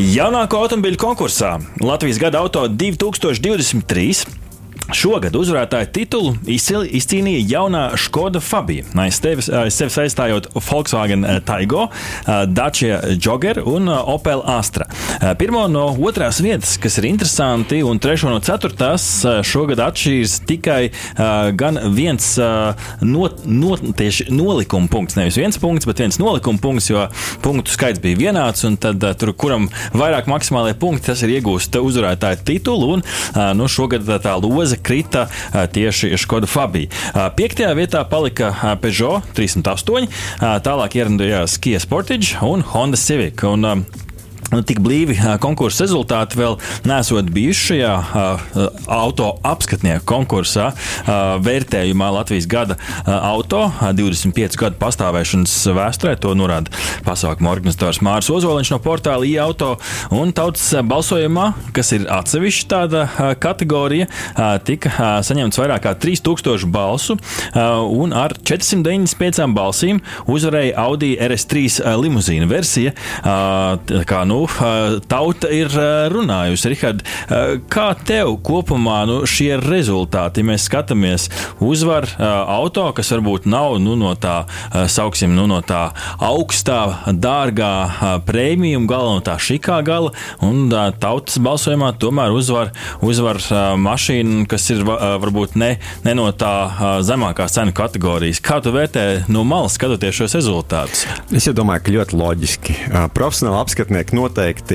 Jaunāko automobīļu konkursā Latvijas gada auto 2023. Šogad uzvarētāju titulu izcīnīja jaunā Skoda Fabija. Aiz tevis- aiz sevis aizstājot Volkswagen eh, Taigo, eh, Dacia Jogger un eh, Opel Astra. Eh, Pirmo no otrās vietas, kas ir interesanti, un trešo no ceturtās eh, šogad atšķīras tikai eh, gan viens eh, not, not, tieši nolikuma punkts. Nevis viens punkts, bet viens nolikuma punkts, jo punktu skaits bija vienāds, un tad eh, tur, kuram vairāk maksimālie punkti, tas ir iegūst uzvarētāju titulu, un eh, nu, šogad tā loza krita tieši Skoda Fabija. Piektajā vietā palika Peugeot 308, ā, tālāk ierindojās Kia Sportage un Honda Civic. Un, Tik blīvi ā, konkursa rezultāti vēl nesot bijuši šajā ā, auto apskatnieku konkursā. ā, Vērtējumā Latvijas gada ā, auto ā, 25 gadu pastāvēšanas vēsturē. To norāda pasākuma organizators Mārcis Ozoliņš no portāla e-auto. Un tautas balsojumā, kas ir atsevišķa tāda kategorija, tika saņemts vairāk kā 3000 balsu, un ar 495 balsīm uzvarēja Audi RS3 limuzīna versija. Kā nu, ā, tauta ir runājusi, Rihard, kā tev kopumā nu, šie rezultāti, ja mēs skatāmies, uzvar auto, kas varbūt nav nu, no tā, sauksim, nu, no tā augstā, dārgā prēmijuma gala, no tā šikā gala, un tautas balsojumā tomēr uzvar, uzvar mašīna, kas ir varbūt ne, ne no tā zemākās cenu kategorijas. Kā tu vērtē no malas skatoties šos rezultātus? Es domāju, ka ļoti loģiski. Profesionāli apskatnieki noteikti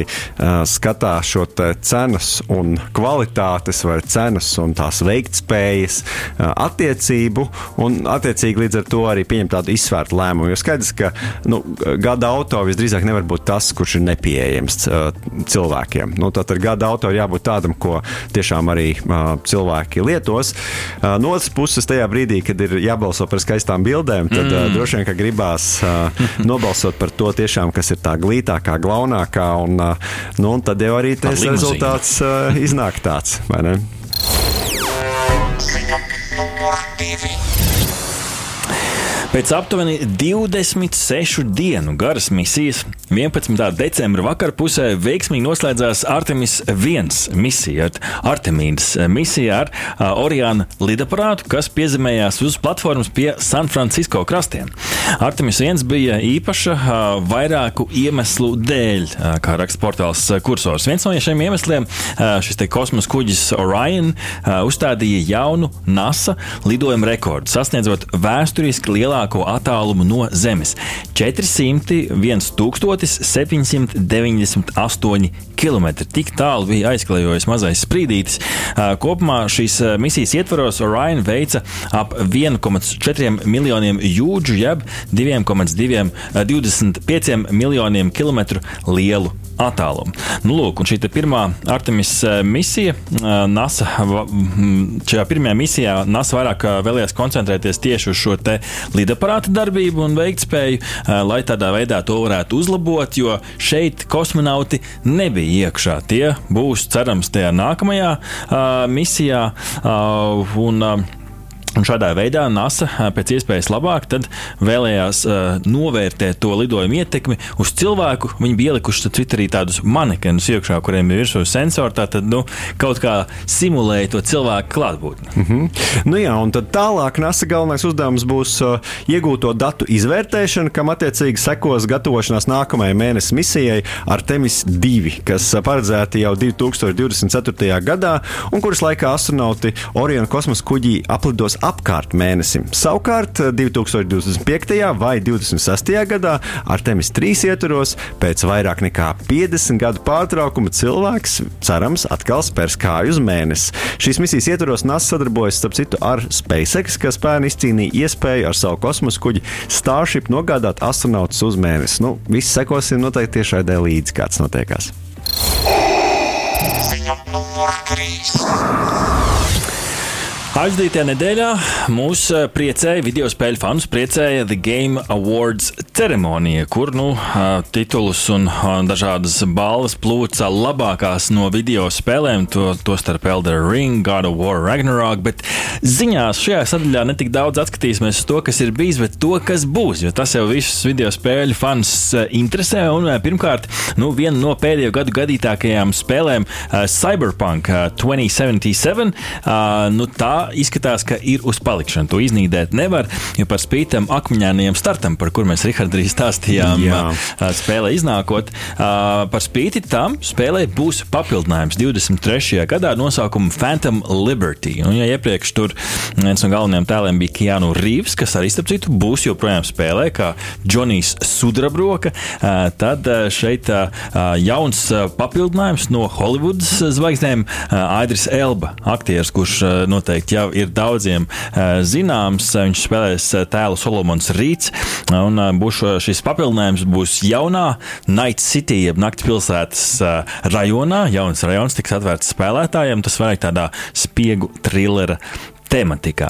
uh, skatās šo cenas un kvalitātes, vai cenas un tās veiktspējas uh, attiecību, un attiecīgi līdz ar to arī pieņem tādu izsvērtu lēmumu. Jo skaidrs, ka nu, gada auto visdrīzāk nevar būt tas, kurš ir nepieejams uh, cilvēkiem. Nu, Tātad gada auto ir jābūt tādam, ko tiešām arī uh, cilvēki lietos. Uh, no otras puses, tajā brīdī, kad ir jābalso par skaistām bildēm, tad mm. uh, droši vien, gribās uh, nobalsot par to tiešām, kas ir tā glītākā, glaunākā, un, uh, nu, un tad jau arī tas rezultāts uh, iznāk tāds, vai ne? Numur divi. Pēc aptuveni 26 dienu garas misijas 11. decembra vakarpusē veiksmīgi noslēdzās Artemis 1 misija, Artemīdas misija ar Oriāna lidaparātu, kas piezemējās uz platformas pie San Francisco krastiem. Artemis 1 bija īpaša vairāku iemeslu dēļ, kā raksta portāls Kursors. Viens no šiem iemesliem šis kosmosa kuģis Orion uzstādīja jaunu NASA lidojuma rekordu, sasniedzot vēsturiski lielāko attālumu no Zemes - 401,798 km. Tik tālu bija aizklējojis mazais sprīdītis. Kopumā šīs misijas ietvaros Orion veica ap 1,4 miljoniem jūdžu, jeb 2,25 miljoniem kilometru lielu attālumu. Nu, lūk, šī pirmā Artemis eh, misija, eh, NASA, šajā pirmajā misijā NASA vairāk eh, vēlējās koncentrēties tieši uz šo lidaparāta darbību un veiktspēju, lai tādā veidā to varētu uzlabot, jo šeit kosmonauti nebija iekšā. Tie būs cerams tajā nākamajā misijā. Un, Un šādā veidā NASA pēc iespējas labāk vēlējās uh, novērtēt to lidojumu ietekmi uz cilvēku. Viņi bija ielikuši arī tādus manekenus iekšā, kuriem ir virsū sensori. Tad nu, kaut kā simulēja to cilvēku klātbūtni. Mm -hmm. nu jā, un tad tālāk NASA galvenais uzdevums būs uh, iegūto datu izvērtēšana, kam attiecīgi sekos gatavošanās nākamajai mēnesis misijai Artemis 2, kas paredzēta jau 2024. gadā, un kuras laikā astronauti Oriona kosmosa kuģī aplidos apkārt mēnesim. Savukārt uh, 2025. vai 26. gadā Artemis 3 ietvaros pēc vairāk nekā 50 gadu pārtraukuma cilvēks cerams atkal spērs kāju uz mēnesi. Šīs misijas ietvaros NASA sadarbojas starp citu ar SpaceX, kas pērn izcīnīja iespēju ar savu kosmosa kuģi Starship nogādāt astronautus uz mēnesi. Nu, visi sekosim noteikti tiešai dēļ līdzi, kāds notiekās. Ziņa numur trīs. Aizdītajā nedēļā mūs eh, priecēja video spēļu fans, priecēja The Game Awards ceremonija, kur nu, eh, titulus un eh, dažādas balvas plūca labākās no video spēlēm, to, to starp Elder Ring, God of War, Ragnarok. Bet ziņās šajā sadaļā netik daudz atskatīsimies uz to, kas ir bijis, bet to, kas būs. Jo tas jau visus video spēļu fans interesē. Un, pirmkārt, nu, viena no pēdējo gadu gadītākajām spēlēm, Cyberpunk 2077. Nu, tā izskatās, ka ir uz palikšanu. To iznīdēt nevar, jo par spītam akmeņainajam startam, par kur mēs Rihards arī stāstījām, Jā. spēlē iznākot, par spīti tam spēlē būs papildinājums 23. gadā nosaukumu Phantom Liberty. Un, ja iepriekš tur viens no galvenajiem tēliem bija Keanu Reeves, kas arī, starp citu, būs joprojām spēlē, kā Džonijs Sudrabroka, tad šeit jauns papildinājums no Hollywoodas zvaigznēm Aidris Elba, aktieris, kurš noteikti jau ir daudziem zināms. Viņš spēlēs tēlu Solomons Rīts, un būs šis papildinājums būs jaunā Night City, jeb naktas pilsētas rajonā. Jauns rajons tiks atvērts spēlētājiem. Tas vairāk tādā spiegu trilera tematikā.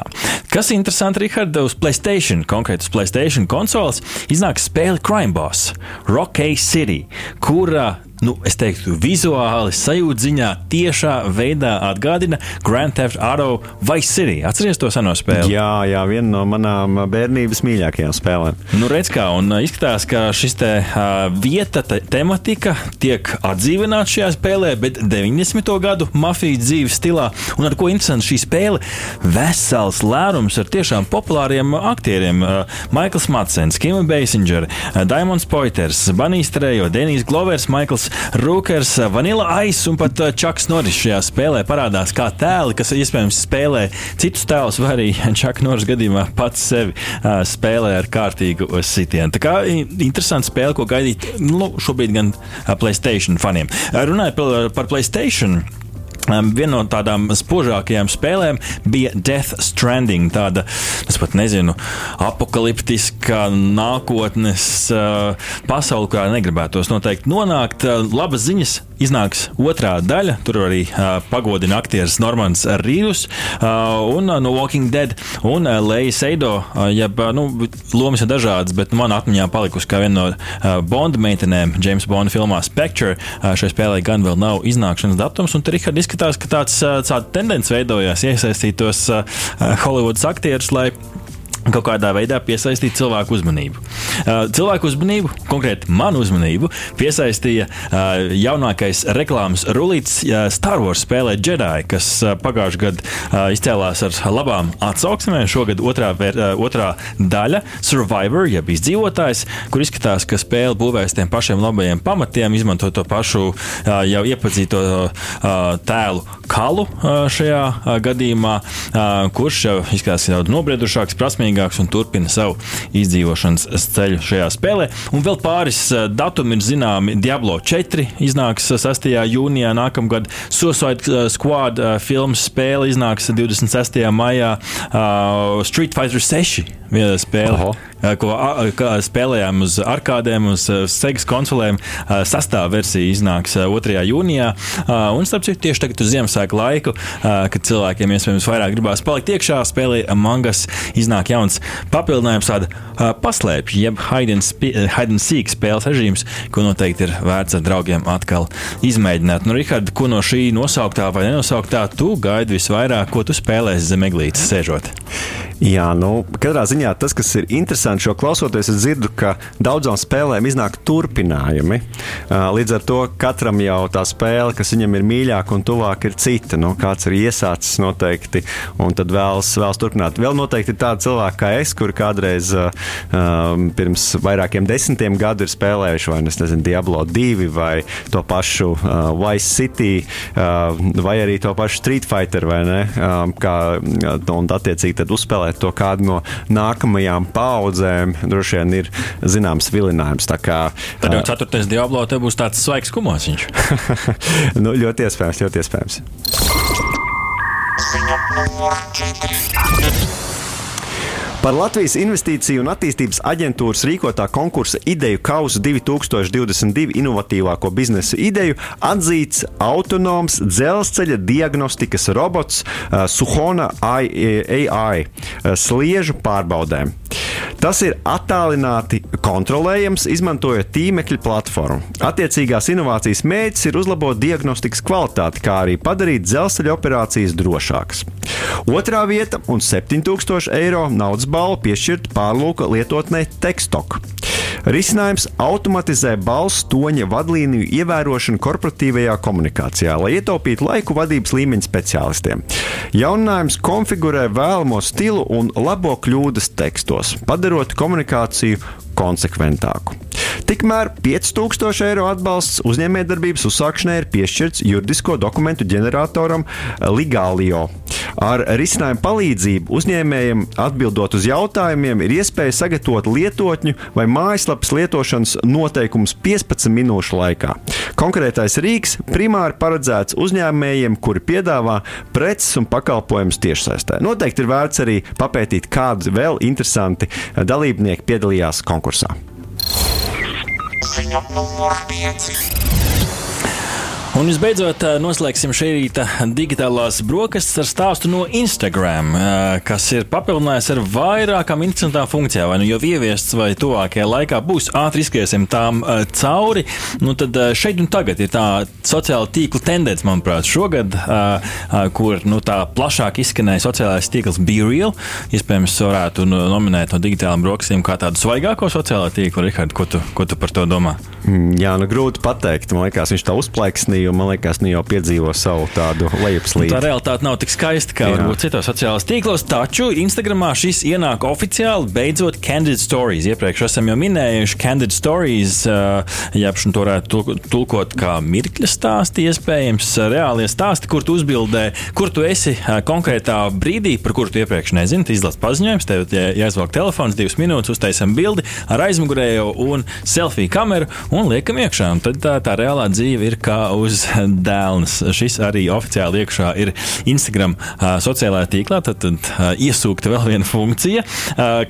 Kas ir interesanti, Rihard, uz Playstation, konkrēti uz Playstation konsoles, iznāks spēle Crime Boss, Rock A City, kurā nu, es teiktu, vizuāli, sajūta ziņā, tiešā veidā atgādina Grand Theft Auto Vice City. Atcerieties to seno spēli? Jā, jā, viena no manām bērnības mīļākajām spēlēm. Nu, redz, kā, un izskatās, ka šis te uh, vieta, te, tematika tiek atdzīvināta šajā spēlē, bet 90. gadu mafijas dzīves stilā. Un ar ko interesanti šī spēle? Vesels lērums ar tiešām populāriem aktieriem. Uh, Maikls Matsens, Kim Basinger, uh, Diamonds Poiters, Banijs Trejo, Denijs Glovers, Maikls Rūkers, Vanilla Ice un pat Čaks Norris šajā spēlē parādās kā tēli, kas iespējams spēlē citus tēlus, vai arī Čaka Norris gadījumā pats sevi uh, spēlē ar kārtīgu sitienu. Tā kā interesanti spēle, ko gaidīt nu, šobrīd gan uh, Playstation faniem. Uh, runājot par Playstation. Viena no tādām spožākajām spēlēm bija Death Stranding. Tāda, es pat nezinu, apakaliptiska nākotnes uh, pasaule, kurā negribētos noteikti nonākt. Uh, labas ziņas iznāks otrā daļa. Tur arī uh, pagodina aktieris Normans Rīvs uh, un uh, no Walking Dead un uh, Leija Seido. Uh, jeb, uh, nu, lomas ir dažādas, bet man atmiņā palikusi kā viena no uh, Bonda meitenēm James Bonda filmā Spectre. Uh, šai spēlē gan vēl nav iznākšanas datums, un tur Rihards izskatās, ka tāds, tāda tendence veidojās iesaistītos Hollywoodas aktierus, lai kaut kādā veidā piesaistīt cilvēku uzmanību. Cilvēku uzmanību, konkrēti manu uzmanību, piesaistīja jaunākais reklāmas rulīts Star Wars spēlē Jedi, kas pagājušajā gadā izcēlās ar labām atsauksmēm. Šogad otrā, otrā daļa - Survivor, jeb izdzīvotājs, kur izskatās, ka spēle būvēs tiem pašiem labajiem pamatiem, izmanto to pašu jau iepazīto tēlu kalu šajā gadījumā, kurš jau izskatās daudz nobriedušāks, prasmīgāks spēcīgāks un turpina savu izdzīvošanas ceļu šajā spēlē. Un vēl pāris eh, datumi ir zināmi. Diablo 4 iznāks 6. jūnijā nākamgad, Suicide eh, Squad eh, filmas spēle iznāks 26. maijā, Street Fighter 6 spēle. Oho ko spēlējām uz arkādēm, uz Segas konsolēm. Sastāvā versija iznāks 2. jūnijā. Un, starp citu, tieši tagad uz Ziemassvētku laiku, kad cilvēkiem iespējams vairāk gribās palikt iekšā, spēlē mangas, iznāk jauns papildinājums, tāda paslēpja, jeb hide and seek spēles režīms, ko noteikti ir vērts ar draugiem atkal izmēģināt. Nu, Rihard, ko no šī nosauktā vai nenosauktā tu gaidi visvairāk, ko tu spēlēsi zem eglītes sēžot? Jā, nu, katrā ziņā tas, kas ir interesanti šo klausoties, es dzirdu, ka daudzām spēlēm iznāk turpinājumi. Līdz ar to katram jau tā spēle, kas viņam ir mīļāka un tuvāk, ir cita. Nu, kāds ir iesācis noteikti, un tad vēlas, vēlas turpināt. Vēl noteikti ir tādi cilvēki kā es, kuri kādreiz um, pirms vairākiem desmitiem gadu ir spēlējuši vai nu, nezinu, Diablo 2 vai to pašu uh, Vice City uh, vai arī to pašu Street Fighter vai ne? Um, kā, un attiecīgi tad uzspēlēt izvēlēt to kādu no nākamajām paudzēm, droši vien ir zināms vilinājums. Kā, Tad jau ceturtais diablo te būs tāds svaigs kumosiņš. nu, ļoti iespējams, ļoti iespējams. Ziņa numur 4. Par Latvijas Investīciju un attīstības aģentūras rīkotā konkursa ideju kausa 2022 inovatīvāko biznesa ideju atzīts autonoms dzelzceļa diagnostikas robots uh, Suhona AI uh, sliežu pārbaudēm. Tas ir attālināti kontrolējams, izmantojot tīmekļa platformu. Attiecīgās inovācijas mērķis ir uzlabot diagnostikas kvalitāti, kā arī padarīt dzelzceļa operācijas drošākas. Otrā vieta un 7000 eiro naudas balva piešķirta pārlūka lietotnē Tekstok. Risinājums automatizē balss toņa vadlīniju ievērošanu korporatīvajā komunikācijā, lai ietaupītu laiku vadības līmeņa speciālistiem. Jauninājums konfigurē vēlamo stilu un labo kļūdas tekstos, padarot komunikāciju konsekventāku. Tikmēr 5000 eiro atbalsts uzņēmējdarbības uzsākšanai ir piešķirts juridisko dokumentu ģeneratoram Ligālio. Ar risinājumu palīdzību uzņēmējiem atbildot uz jautājumiem ir iespēja sagatavot lietotņu vai mājaslapas lietošanas noteikumus 15 minūšu laikā. Konkrētais rīks primāri paredzēts uzņēmējiem, kuri piedāvā preces un pakalpojumus tiešsaistē. Noteikti ir vērts arī papētīt, kādi vēl interesanti dalībnieki piedalījās konkursā. Ziņa numur 5. Un visbeidzot, eh, noslēgsim šī rīta digitālās brokastis ar stāstu no Instagram, eh, kas ir papildinājis ar vairākām interesantām funkcijām. Vai nu jau ieviests, vai tuvākajā laikā būs ātri izskriesim tām eh, cauri. Nu, tad šeit un tagad ir tā sociāla tīkla tendence, manuprāt, šogad, kur nu, tā plašāk izskanēja sociālais tīkls BeReal. Iespējams, varētu nominēt no digitālām brokastīm kā tādu svaigāko sociālo tīklu. Rihard, ko tu, ko tu par to domā? Mm, jā, nu grūti pateikt. Man liekas, viņš tā uzplaiksnīja, jo man liekas, nu jau piedzīvo savu tādu lejupslīdi. Tā realitāte nav tik skaista kā Jā. varbūt citos sociālajos tīklos, taču Instagramā šis ienāk oficiāli beidzot Candid Stories. Iepriekš esam jau minējuši Candid Stories, šim to varētu tulkot kā mirkļa stāsti, iespējams, reālie stāsti, kur tu uzbildē, kur tu esi konkrētā brīdī, par kuru tu iepriekš nezini. Izlaiž paziņojums, tev jāizvelk telefons, divas minūtes, uztaisam bildi ar aizmugurējo un selfiju kameru un liekam iekšā. Un tad tā, tā reālā dzīve ir kā uz dēlnes. Šis arī oficiāli iekšā ir Instagram sociālajā tīklā. Tad, tad iesūkta vēl viena funkcija,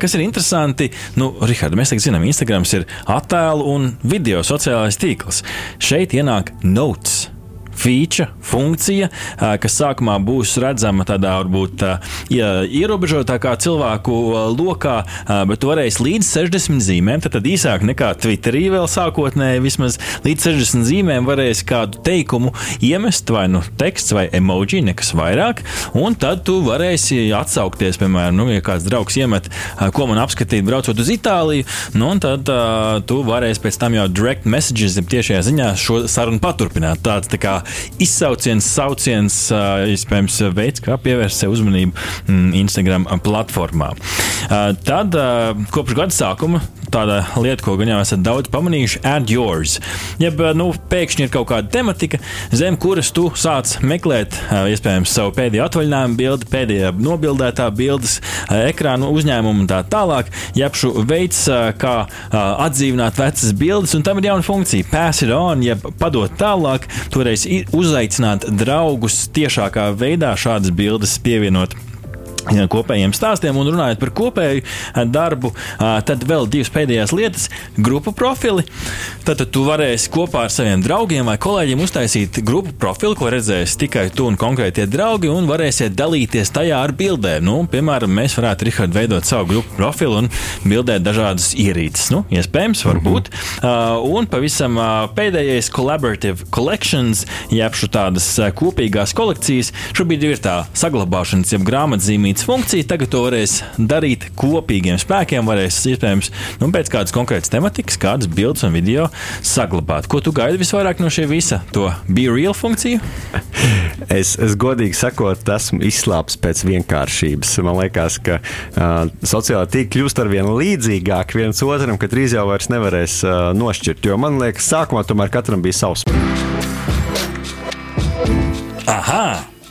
kas ir interesanti. Nu, Rihards, mēs tagad zinām, Instagrams ir attēlu un video sociālais tīkls. Šeit ienāk notes feature, funkcija, kas sākumā būs redzama tādā varbūt ierobežotākā cilvēku lokā, bet tu varēsi līdz 60 zīmēm, tad, tad īsāk nekā Twitterī vēl sākotnēji, vismaz līdz 60 zīmēm varēsi kādu teikumu iemest, vai nu teksts vai emoji, nekas vairāk, un tad tu varēsi atsaukties, piemēram, nu, ja kāds draugs iemet, ko man apskatīt, braucot uz Itāliju, nu, un tad uh, tu varēsi pēc tam jau direct messages, tiešajā ziņā šo sarunu paturpināt. Tāds tā kā izsauciens, sauciens, iespējams, veids, kā pievērst sev uzmanību mm, Instagram platformā. Tad kopš gada sākuma tāda lieta, ko gan jau esat daudz pamanījuši, add yours. Jeb, nu, pēkšņi ir kaut kāda tematika, zem kuras tu sāc meklēt, iespējams, savu pēdējo atvaļinājumu bildi, pēdējā nobildētā bildes, ekrānu uzņēmumu un tā tālāk. Jebšu veids, kā atdzīvināt vecas bildes, un tam ir jauna funkcija - pass it on, jeb padot tālāk. Toreiz uzaicināt draugus tiešākā veidā šādas bildes pievienot kopējiem stāstiem un runājot par kopēju darbu, tad vēl divas pēdējās lietas - grupu profili. Tad, tad tu varēsi kopā ar saviem draugiem vai kolēģiem uztaisīt grupu profilu, ko redzēs tikai tu un konkrētie draugi, un varēsiet dalīties tajā ar bildēm. Nu, piemēram, mēs varētu Richard, veidot savu grupu profilu un bildēt dažādas ierīces. Nu, iespējams, varbūt. -hmm. uh, un pavisam pēdējais collaborative collections, jeb tādas uh, kopīgās kolekcijas, šobrīd ir tā saglabāšanas, jeb grāmatzīmītas rīts funkcija. Tagad to varēs darīt kopīgiem spēkiem. Varēs, iespējams, nu, pēc kādas konkrētas tematikas, kādas bildes un video saglabāt. Ko tu gaidi visvairāk no šī visa? To be real funkciju? Es, es godīgi sakot, esmu izslāpis pēc vienkāršības. Man liekas, ka uh, sociālā tīkla kļūst ar vien līdzīgāk viens otram, ka drīz jau vairs nevarēs uh, nošķirt. Jo man liekas, sākumā tomēr katram bija savs. Aha!